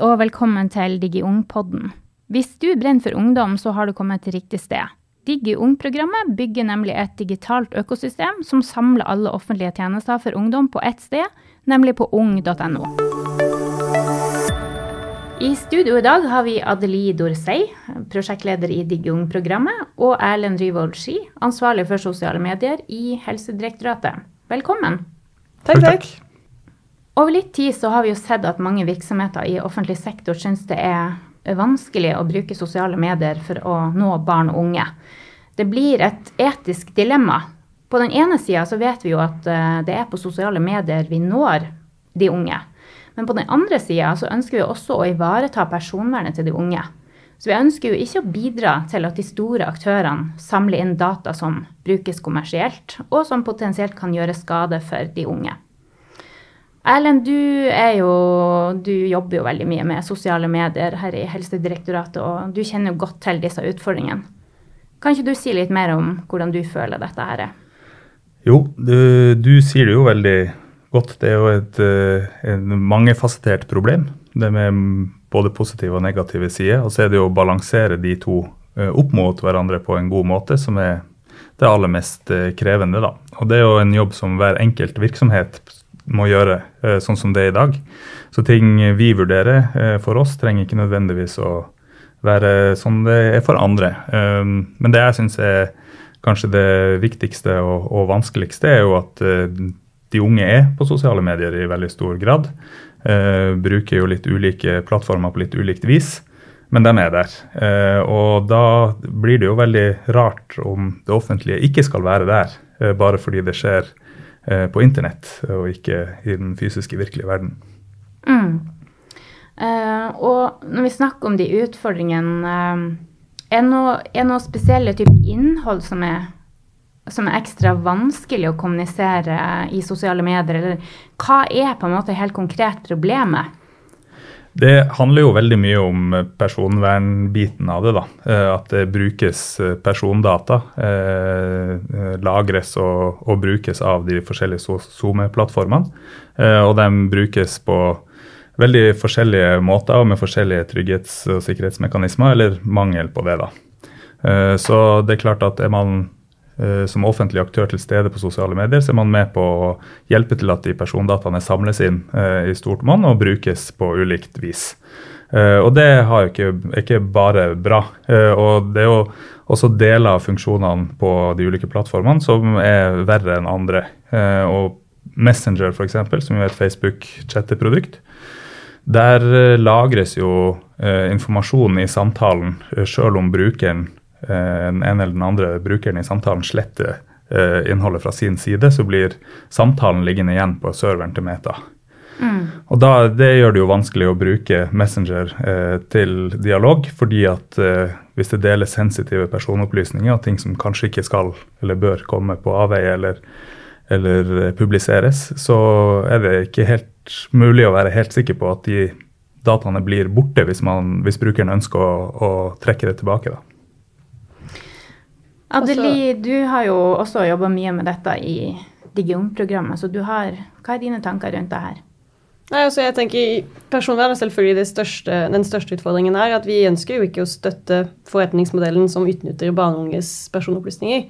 og velkommen til DigiUng-podden. Hvis du brenner for ungdom, så har du kommet til riktig sted. DigiUng-programmet bygger nemlig et digitalt økosystem som samler alle offentlige tjenester for ungdom på ett sted, nemlig på ung.no. I studio i dag har vi Adelie Dorsey, prosjektleder i DigiUng-programmet, og Erlend Ryvold Ski, ansvarlig for sosiale medier i Helsedirektoratet. Velkommen. Takk, takk. Over litt tid så har vi jo sett at mange virksomheter i offentlig sektor syns det er vanskelig å bruke sosiale medier for å nå barn og unge. Det blir et etisk dilemma. På den ene sida så vet vi jo at eh, det er på sosiale medier vi når de unge. Men på den andre sida så ønsker vi også å ivareta personvernet til de unge. Så vi ønsker jo ikke å bidra til at de store aktørene samler inn data som brukes kommersielt, og som potensielt kan gjøre skade for de unge. Erlend, du, er jo, du jobber jo veldig mye med sosiale medier her i Helsedirektoratet, og du kjenner jo godt til disse utfordringene. Kan ikke du si litt mer om hvordan du føler dette her er? Jo, du, du sier det jo veldig godt. Det er jo et, et eh, mangefasettert problem. Det med både positive og negative sider. Og så er det jo å balansere de to eh, opp mot hverandre på en god måte som er det aller mest eh, krevende. da. Og det er jo en jobb som hver enkelt virksomhet må gjøre, eh, sånn som det er i dag. Så ting vi vurderer eh, for oss, trenger ikke nødvendigvis å være sånn det er for andre. Um, men det jeg syns er kanskje det viktigste og, og, vanskeligste, er jo at eh, de unge er på sosiale medier i veldig stor grad. bruker jo litt ulike plattformer på litt ulikt vis, men de er der. og da blir det jo veldig rart om det offentlige ikke skal være der, bare fordi det skjer Eh, på internett, og ikke i den fysiske, virkelige verden. Mm. Uh, og når vi snakker om de utfordringene, uh, er det noe, noe spesielle typer innhold som er, som er ekstra vanskelig å kommunisere i sosiale medier? Eller hva er på en måte helt konkret problemet? Det handler jo veldig mye om personvernbiten av det. da. Eh, at det brukes eh, persondata. Eh, lagres og, og brukes av de forskjellige SoMe-plattformene. Og de brukes på veldig forskjellige måter og med forskjellige trygghets- og sikkerhetsmekanismer, eller mangel på det. da. Så det er klart at er man som offentlig aktør til stede på sosiale medier, så er man med på å hjelpe til at de persondataene samles inn eh, i stort monn og brukes på ulikt vis. Eh, og det ikke, er ikke bare bra. og det er jo også deler av funksjonene på de ulike plattformene som er verre enn andre. og Messenger, f.eks., som jo er et Facebook-chatteprodukt, der lagres jo informasjon i samtalen sjøl om brukeren Eh, en eller den andre brukeren i samtalen sletter eh, innholdet fra sin side, så blir samtalen liggende igjen på serveren til Meta. Mm. Og da, Det gjør det jo vanskelig å bruke Messenger eh, til dialog, fordi at eh, hvis det deles sensitive personopplysninger og ting som kanskje ikke skal eller bør komme på avveie eller, eller eh, publiseres, så er det ikke helt mulig å være helt sikker på at de dataene blir borte hvis, man, hvis brukeren ønsker å, å trekke det tilbake. da. Adelie, du har jo også jobba mye med dette i Digion-programmet, så du har, hva er dine tanker rundt det her? Nei, altså jeg tenker Personvern er selvfølgelig største, den største utfordringen her. At vi ønsker jo ikke å støtte forretningsmodellen som utnytter barn og unges personopplysninger.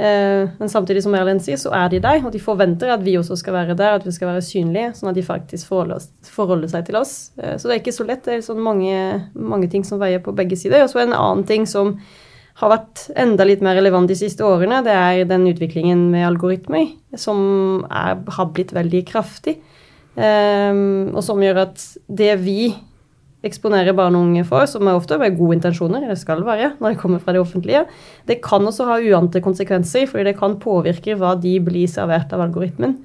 Eh, men samtidig som Erlend sier, så er de der, og de forventer at vi også skal være der, at vi skal være synlige, sånn at de faktisk forholder, forholder seg til oss. Eh, så det er ikke så lett. Det er sånn mange, mange ting som veier på begge sider. Og så en annen ting som har vært enda litt mer relevant de siste årene, det er den utviklingen med algoritmer som er, har blitt veldig kraftig. Um, og som gjør at det vi eksponerer barn og unge for, som er ofte med gode intensjoner, det skal være når det kommer fra det offentlige, det kan også ha uante konsekvenser, fordi det kan påvirke hva de blir servert av algoritmen.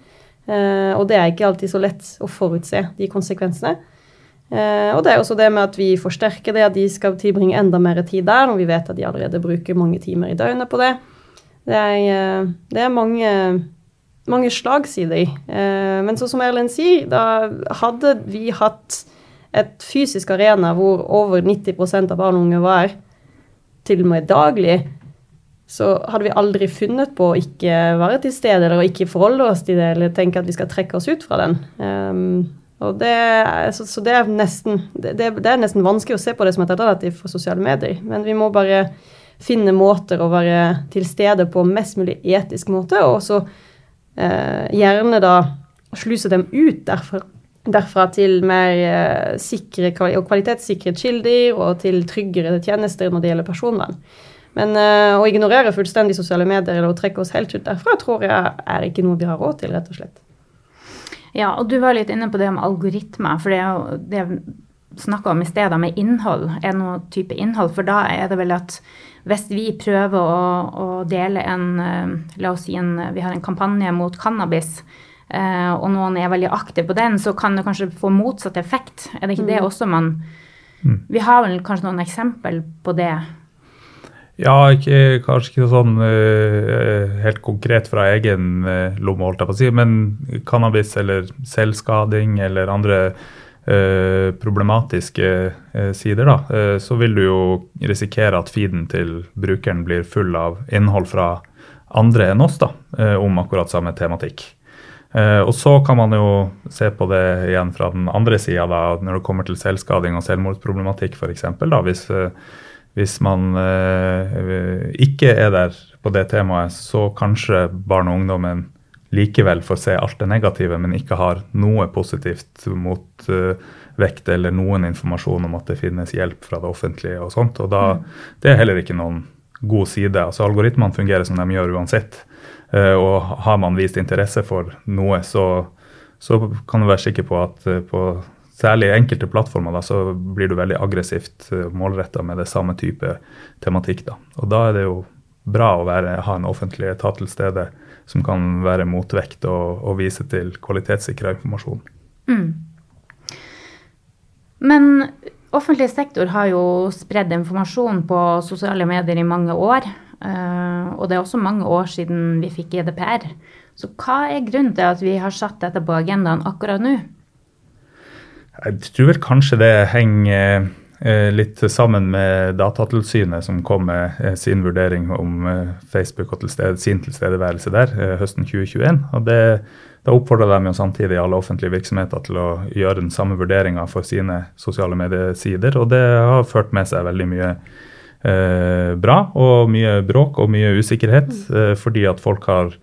Uh, og det er ikke alltid så lett å forutse de konsekvensene. Eh, og det er også det med at vi forsterker det, at de skal tilbringe enda mer tid der, når vi vet at de allerede bruker mange timer i døgnet på det. Det er, eh, det er mange, mange slagsider. Eh, men så som Erlend sier, da hadde vi hatt et fysisk arena hvor over 90% av barn og unge var til og med daglig, så hadde vi aldri funnet på å ikke være til stede eller å ikke forholde oss til det eller tenke at vi skal trekke oss ut fra den. Um, Og det, så, så det, er nesten, det, det, er nesten vanskelig å se på det som et alternativ for sosiale medier. Men vi må bare finne måter å være til stede på mest mulig etisk måte, og så eh, gjerne da sluse dem ut derfra, derfra til mer eh, sikre og kvalitetssikre kilder og til tryggere tjenester når det gjelder personvern. Men eh, å ignorere fullstendig sosiale medier eller å trekke oss helt ut derfra, tror jeg er ikke noe vi har råd til, rett og slett. Ja, og du var litt inne på det om algoritmer. For det det snakka om i stedet med innhold. Er noe type innhold? For da er det vel at hvis vi prøver å, å dele en eh, La oss si en, vi har en kampanje mot cannabis. Uh, og noen er veldig aktive på den, så kan det kanskje få motsatt effekt. Er det ikke mm. det også man mm. Vi har vel kanskje noen eksempel på det ja, ikke, kanskje ikke sånn uh, helt konkret fra egen uh, lomme, holdt jeg på å si, men cannabis eller selvskading eller andre uh, problematiske sider, da, så vil du jo risikere at feeden til brukeren blir full av innhold fra andre enn oss da, om akkurat samme tematikk. og så kan man jo se på det igjen fra den andre sida, når det kommer til selvskading og selvmordsproblematikk f.eks. Hvis hvis man eh, ikke er der på det temaet, så kanskje barn og ungdommen likevel får se alt det negative, men ikke har noe positivt mot eh, vekt eller noen informasjon om at det finnes hjelp fra det offentlige og sånt. Og da, mm. Det er heller ikke noen god side. altså Algoritmene fungerer som de gjør uansett. Eh, og har man vist interesse for noe, så, så kan du være sikker på at uh, på særlig i enkelte plattformer da, så blir du veldig aggressivt eh, målretta med det samme type tematikk. Da. Og da er det jo bra å være, ha en offentlig etat til stede som kan være motvekt og, og vise til kvalitetssikra informasjon. Mm. Men offentlig sektor har jo spredd informasjon på sosiale medier i mange år. Uh, og det er også mange år siden vi fikk GDPR. Så hva er grunnen til at vi har satt dette på agendaen akkurat nå? Jeg tror vel kanskje det henger eh, litt sammen med Datatilsynet, som kom med eh, sin vurdering om eh, Facebook og tilsted, sin tilstedeværelse der høsten 2021. og det, Da oppfordra de jo samtidig alle offentlige virksomheter til å gjøre den samme vurderinga for sine sosiale mediesider, og det har ført med seg veldig mye eh, bra og mye bråk og mye usikkerhet, eh, fordi at folk har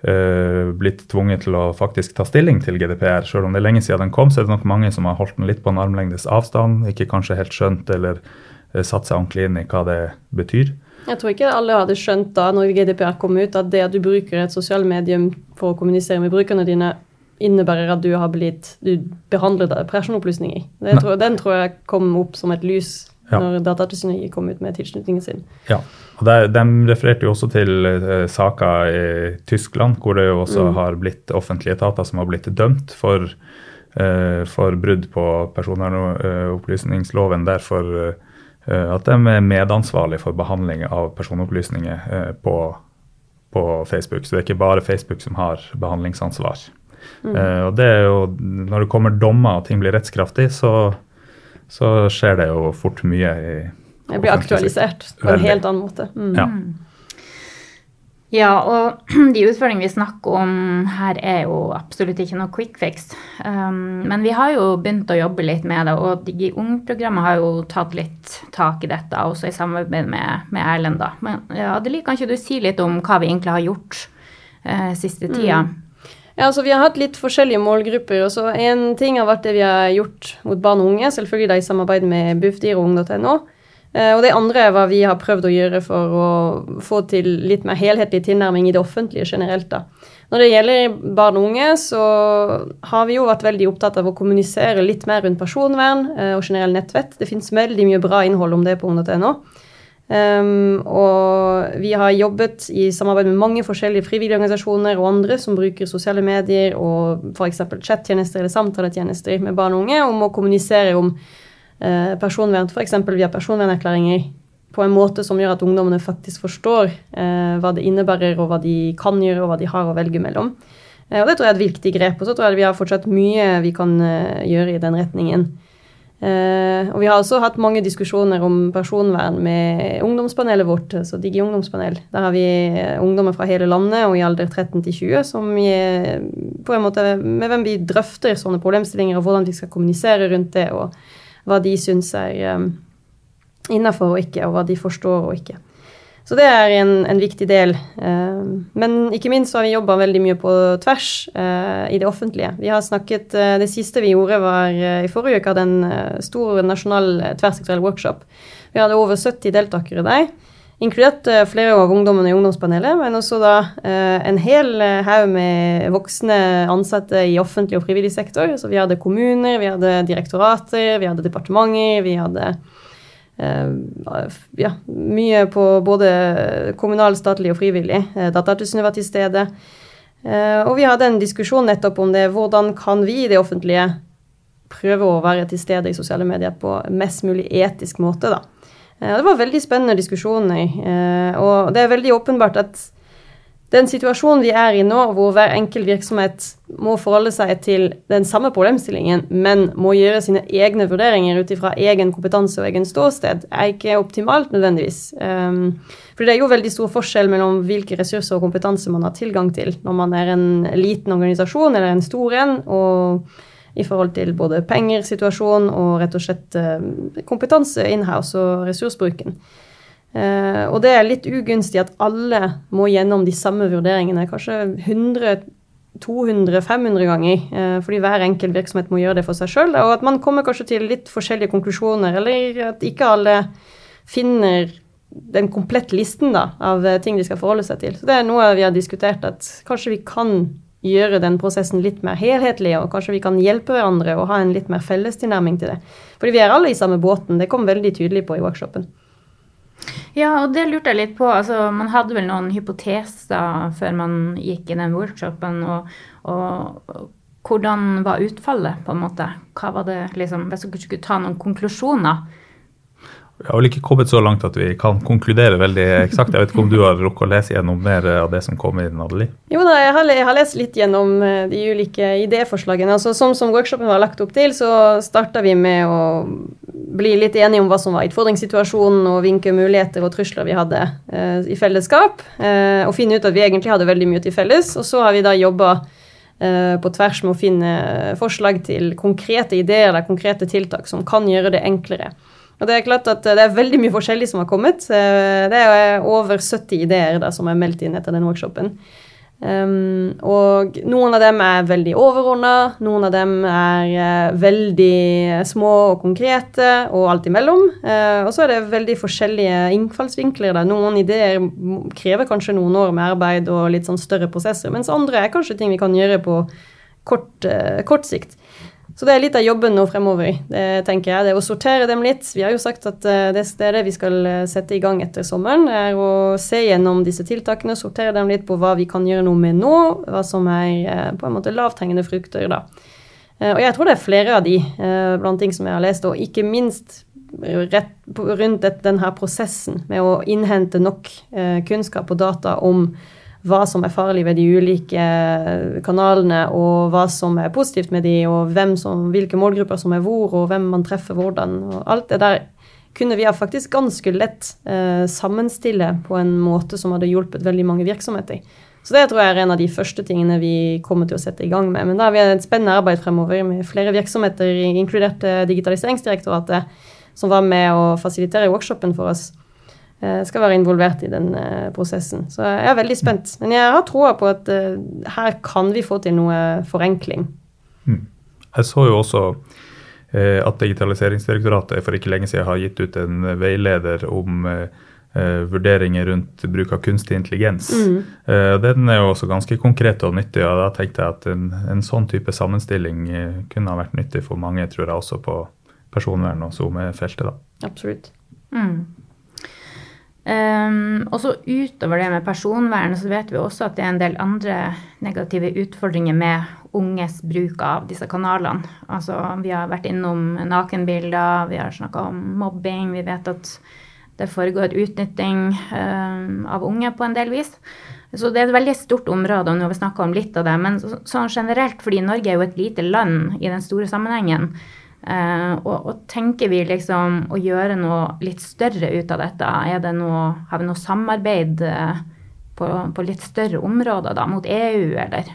Uh, blitt tvunget til å faktisk ta stilling til GDPR. Selv om det er lenge siden den kom, så er det nok mange som har holdt den litt på en armlengdes avstand, ikke kanskje helt skjønt eller uh, satt seg ordentlig inn i hva det betyr. Jeg tror ikke alle hadde skjønt da når GDPR kom ut, at det at du bruker et sosialt medium for å kommunisere med brukerne dine, innebærer at du har blitt du behandler personopplysninger. Tror, den tror jeg kom opp som et lys ja. når Datatilsynet kom ut med tilslutningen sin. Ja, og der, De refererte jo også til uh, saker i Tyskland, hvor det jo også mm. har blitt offentlige etater som har blitt dømt for, uh, for brudd på personopplysningsloven. Derfor uh, at de er medansvarlige for behandling av personopplysninger på, på, Facebook. Så det er ikke bare Facebook som har behandlingsansvar. Mm. og det er jo, Når det kommer dommer og ting blir rettskraftig, så så skjer det jo fort mye i Det blir aktualisert på en helt annen måte. Mm. Ja. ja. og de utfordringene vi snakker om her, er jo absolutt ikke noe quick fix. Um, men vi har jo begynt å jobbe litt med det, og Digi Ung-programmet har jo tatt litt tak i dette, også i samarbeid med, med Erlend. da. Men Adelie, kan ikke du si litt om hva vi egentlig har gjort uh, siste tida? Mm. Ja, altså Vi har hatt litt forskjellige målgrupper. og så En ting har vært det vi har gjort mot barn og unge, selvfølgelig da i samarbeid med Bufdir og ung.no. Eh, og det andre er hva vi har prøvd å gjøre for å få til litt mer helhetlig tilnærming i det offentlige generelt. da. Når det gjelder barn og unge, så har vi jo vært veldig opptatt av å kommunisere litt mer rundt personvern eh, og generell nettvett. Det fins veldig mye bra innhold om det på ung.no. Um, og vi har jobbet i samarbeid med mange forskjellige frivillige organisasjoner og andre som bruker sosiale medier og f.eks. chattjenester eller samtaletjenester med barn og unge om å kommunisere om uh, personvern, f.eks. via personvernerklæringer, på en måte som gjør at ungdommene faktisk forstår uh, hva det innebærer, og hva de kan gjøre, og hva de har å velge mellom. Uh, og det tror jeg er et viktig grep. Og så tror jeg vi har fortsatt mye vi kan gjøre i den retningen. Uh, og vi har også hatt mange diskusjoner om personvern med ungdomspanelet vårt, så Digi ungdomspanel. Der har vi ungdommer fra hele landet og i alder 13 til 20 som vi, på en måte, med hvem vi drøfter sånne problemstillinger og hvordan vi skal kommunisere rundt det, og hva de syns er um, innafor og ikke, og hva de forstår og ikke. Så det er en, en viktig del. Eh, men ikke minst har vi jobba veldig mye på tvers eh, i det offentlige. Vi har snakket, eh, Det siste vi gjorde, var i forrige uke hadde en stor nasjonal tverrseksuell workshop. Vi hadde over 70 deltakere der. Inkludert flere av ungdommene i ungdomspanelet, men også da en hel haug med voksne ansatte i offentlig og frivillig sektor. Så vi hadde kommuner, vi hadde direktorater, vi hadde departementer, vi hadde ja, mye på både kommunal, statlig og frivillig. Eh, Datatilsynet var til stede. Eh, og vi hadde en diskusjon nettopp om det. Hvordan kan vi i det offentlige prøve å være til stede i sosiale medier på mest mulig etisk måte, da. Det var veldig spennende diskusjoner. Og det er veldig åpenbart at den situasjonen vi er i nå, hvor hver enkelt virksomhet må forholde seg til den samme problemstillingen, men må gjøre sine egne vurderinger ut ifra egen kompetanse og egen ståsted, er ikke optimalt nødvendigvis. Um, for det er jo veldig stor forskjell mellom hvilke ressurser og kompetanse man har tilgang til når man er en liten organisasjon eller en stor en, og i forhold til både penger, situasjon og rett og slett kompetanse kompetanse inhouse og ressursbruken. Uh, og det er litt ugunstig at alle må gjennom de samme vurderingene, kanskje 100 200-500 ganger, eh, fordi hver enkelt virksomhet må gjøre det for seg sjøl. Og at man kommer kanskje til litt forskjellige konklusjoner, eller at ikke alle finner den komplette listen da, av uh, ting de skal forholde seg til. Så det er noe vi har diskutert, at kanskje vi kan gjøre den prosessen litt mer helhetlig, og kanskje vi kan hjelpe hverandre og ha en litt mer felles tilnærming til det. Fordi vi er alle i samme båten, det kom veldig tydelig på i workshopen. Ja, og det lurte jeg litt på. Altså, man hadde vel noen hypoteser før man gikk i den workshopen. Og, og, hvordan var utfallet, på en måte? Hva var det, liksom, Hvis dere skulle ta noen konklusjoner? Vi har vel ikke kommet så langt at vi kan konkludere veldig eksakt. Jeg vet ikke om du har rukket å lese gjennom mer av det som kom inn, Adelie? Jo da, jeg har, jeg har, lest litt gjennom eh, de ulike idéforslagene. Altså, som, som workshopen var lagt opp til, så starta vi med å bli litt enige om hva som var utfordringssituasjonen, og hvilke muligheter og trusler vi hadde eh, i fellesskap. Eh, og finne ut at vi egentlig hadde veldig mye til felles. Og så har vi da jobba eh, på tvers med å finne forslag til konkrete ideer eller konkrete tiltak som kan gjøre det enklere. Og Det er klart at det er veldig mye forskjellig som har kommet. Eh, det er over 70 ideer da, som er meldt inn etter den workshopen. Um, og noen av dem er veldig overordna, noen av dem er uh, veldig små og konkrete, og alt imellom. Uh, og så er det veldig forskjellige innfallsvinkler. Da. Noen ideer krever kanskje noen år med arbeid og litt sånn større prosesser, mens andre er kanskje ting vi kan gjøre på kort, uh, kort sikt. Så det er litt av jobben nå fremover, det tenker jeg. Det er å sortere dem litt. Vi har jo sagt at eh, det er det vi skal eh, sette i gang etter sommeren. er Å se gjennom disse tiltakene, sortere dem litt på hva vi kan gjøre noe med nå. Hva som er eh, på en måte lavthengende frukter, da. Og jeg tror det er flere av de blant ting som jeg har lest, og ikke minst rett rundt denne prosessen med å innhente nok kunnskap og data om hva som er farlig ved de ulike kanalene, og hva som er positivt med de, og som, hvilke målgrupper som er hvor, og hvem man treffer hvordan. og Alt det der kunne vi faktisk ganske lett eh, sammenstille på en måte som hadde hjulpet veldig mange virksomheter. Så det tror jeg er en av de første tingene vi kommer til å sette i gang med. Men da har vi et spennende arbeid fremover med flere virksomheter, inkludert eh, Digitaliseringsdirektoratet, som var med å fasilitere workshopen for oss. Eh, skal være involvert i den eh, prosessen. Så jeg er veldig spent. Men jeg har troa på at eh, her kan vi få til noe forenkling. Mm. Jeg så jo også at Digitaliseringsdirektoratet for ikke lenge siden har gitt ut en veileder om vurderinger rundt bruk av kunstig intelligens. Mm. den er jo også ganske konkret og nyttig, og da tenkte jeg at en, en sånn type sammenstilling kunne ha vært nyttig for mange, tror jeg, også på personvern og SoMe-feltet. Absolutt. Mm. Um, og så utover det med personvern, så vet vi også at det er en del andre negative utfordringer med unges bruk av disse kanalene. Altså, vi har vært innom nakenbilder, vi har snakka om mobbing. Vi vet at det foregår utnytting um, av unge på en del vis. Så det er et veldig stort område, og nå har vi snakka om litt av det. Men sånn generelt, fordi Norge er jo et lite land i den store sammenhengen, Eh, og, og, tenker vi liksom å gjøre noe litt større ut av dette? Er det noe, har vi noe samarbeid eh, på, på, litt større områder da, mot EU eller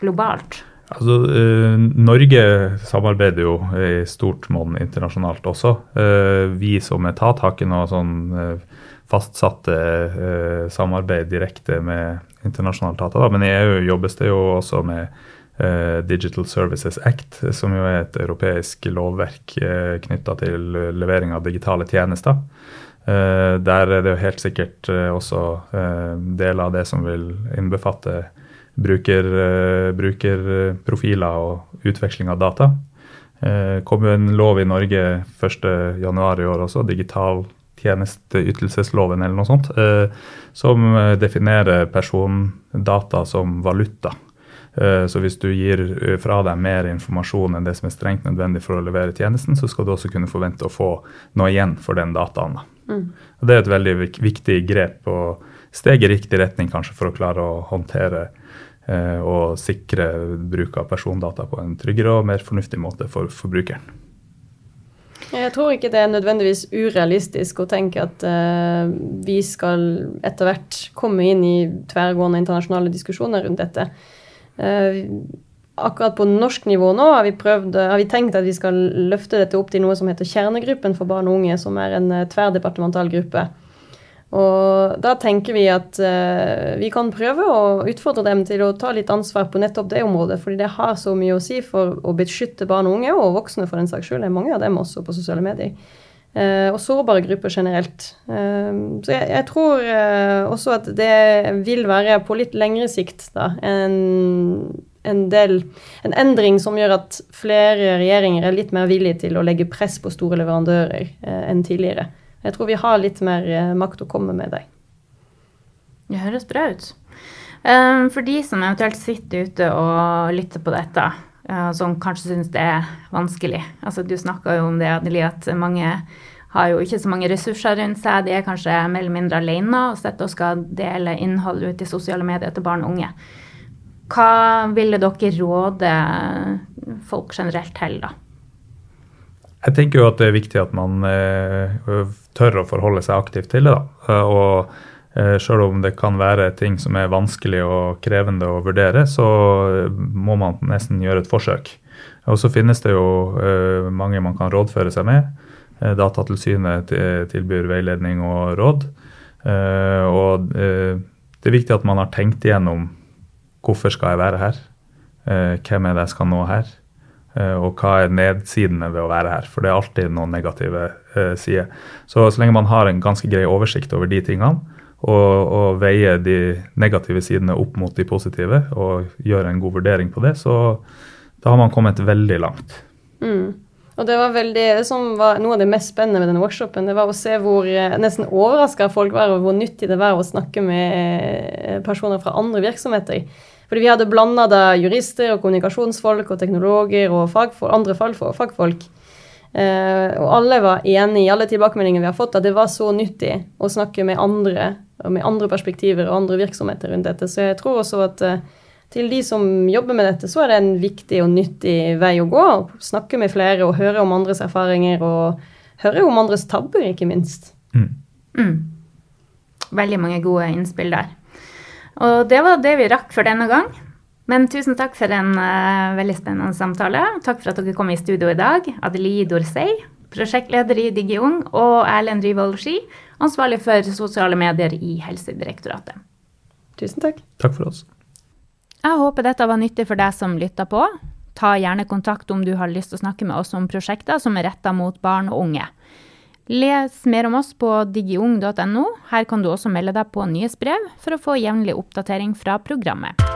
globalt? Altså, eh, Norge samarbeider jo i stort monn internasjonalt også. Eh, vi som etat har ikke noe sånn eh, fastsatte eh, samarbeid direkte med internasjonale da. men i EU jobbes det jo også med Digital Services Act, som jo er et europeisk lovverk eh, knytta til levering av digitale tjenester. Eh, der er det jo helt sikkert også deler av det som vil innbefatte bruker, brukerprofiler og utveksling av data. Det kom jo en lov i Norge 1.1 i år også, digital tjenesteytelsesloven eller noe sånt, som definerer persondata som valuta. Eh, så hvis du gir eh, fra deg mer informasjon enn det som er strengt nødvendig for å levere tjenesten, så skal du også kunne forvente å få noe igjen for den dataen. Mm. Og det er et veldig viktig grep og steg i riktig retning kanskje for å klare å håndtere eh, og sikre bruk av persondata på en tryggere og mer fornuftig måte for forbrukeren. Jeg tror ikke det er nødvendigvis urealistisk å tenke at uh, vi skal etter hvert komme inn i tverrgående internasjonale diskusjoner rundt dette. Eh, akkurat på norsk nivå nå har vi, prøvd, eh, har vi tenkt at vi skal løfte dette opp til noe som heter Kjernegruppen for barn og unge, som er en eh, tverrdepartemental gruppe. Og da tenker vi at uh, vi kan prøve å utfordre dem til å ta litt ansvar på nettopp det området, fordi det har så mye å si for å beskytte barn og unge, og voksne for den saks skyld. Det er mange av dem også på sosiale medier. Uh, og sårbare grupper generelt. Uh, så jeg, jeg tror uh, også at det vil være på litt lengre sikt da, en, en, del, en endring som gjør at flere regjeringer er litt mer villige til å legge press på store leverandører enn tidligere. Jeg tror vi har litt mer makt å komme med der. Det høres bra ut. For de som eventuelt sitter ute og lytter på dette, som kanskje syns det er vanskelig. Altså, du snakka jo om det, Adeli, at mange har jo ikke så mange ressurser rundt seg. De er kanskje mer eller mindre alene og sitter og skal dele innhold ut i sosiale medier til barn og unge. Hva ville dere råde folk generelt til, da? Jeg tenker jo at det er viktig at man eh, tør å forholde seg aktivt til det. da, og Eh, Sjøl om det kan være ting som er vanskelig og krevende å vurdere, så må man nesten gjøre et forsøk. Og så finnes det jo eh, mange man kan rådføre seg med. Eh, Datatilsynet tilbyr veiledning og råd. Og det er viktig at man har tenkt igjennom hvorfor skal jeg være her? Hvem er det jeg skal nå her? Og hva er nedsidene ved å være her? For det er alltid noen negative sider. Så så lenge man har en ganske grei oversikt over de tingene, og, og veie de negative sidene opp mot de positive og gjøre en god vurdering på det, så da har man kommet veldig langt. Mm. Og det var veldig, som var noe av det mest spennende med denne workshopen, det var å se hvor eh, nesten overraska folk var over hvor nyttig det var å snakke med eh, personer fra andre virksomheter. Fordi vi hadde blanda jurister og kommunikasjonsfolk og teknologer og fagfolk, andre fagfolk. Eh, og alle var enig i alle tilbakemeldingene vi har fått, at det var så nyttig å snakke med andre med andre perspektiver og andre virksomheter rundt dette. Så jeg tror også at uh, til de som jobber med dette, så er det en viktig og nyttig vei å gå. Snakke med flere og høre om andres erfaringer, og høre om andres tabber, ikke minst. Mm. Mm. Veldig mange gode innspill der. Og det var det vi rakk for denne gang. Men tusen takk for en uh, veldig spennende samtale. Takk for at dere kom i studio i dag. Adelie Dorsey, prosjektleder i DigiUng, og Erlend Ryvold Ski, ansvarlig for sosiale medier i Helsedirektoratet. Tusen takk. Takk for oss. Jeg håper dette var nyttig for deg som lytta på. Ta gjerne kontakt om du har lyst til å snakke med oss om prosjekter som er retta mot barn og unge. Les mer om oss på digiung.no. Her kan du også melde deg på nyhetsbrev for å få jevnlig oppdatering fra programmet.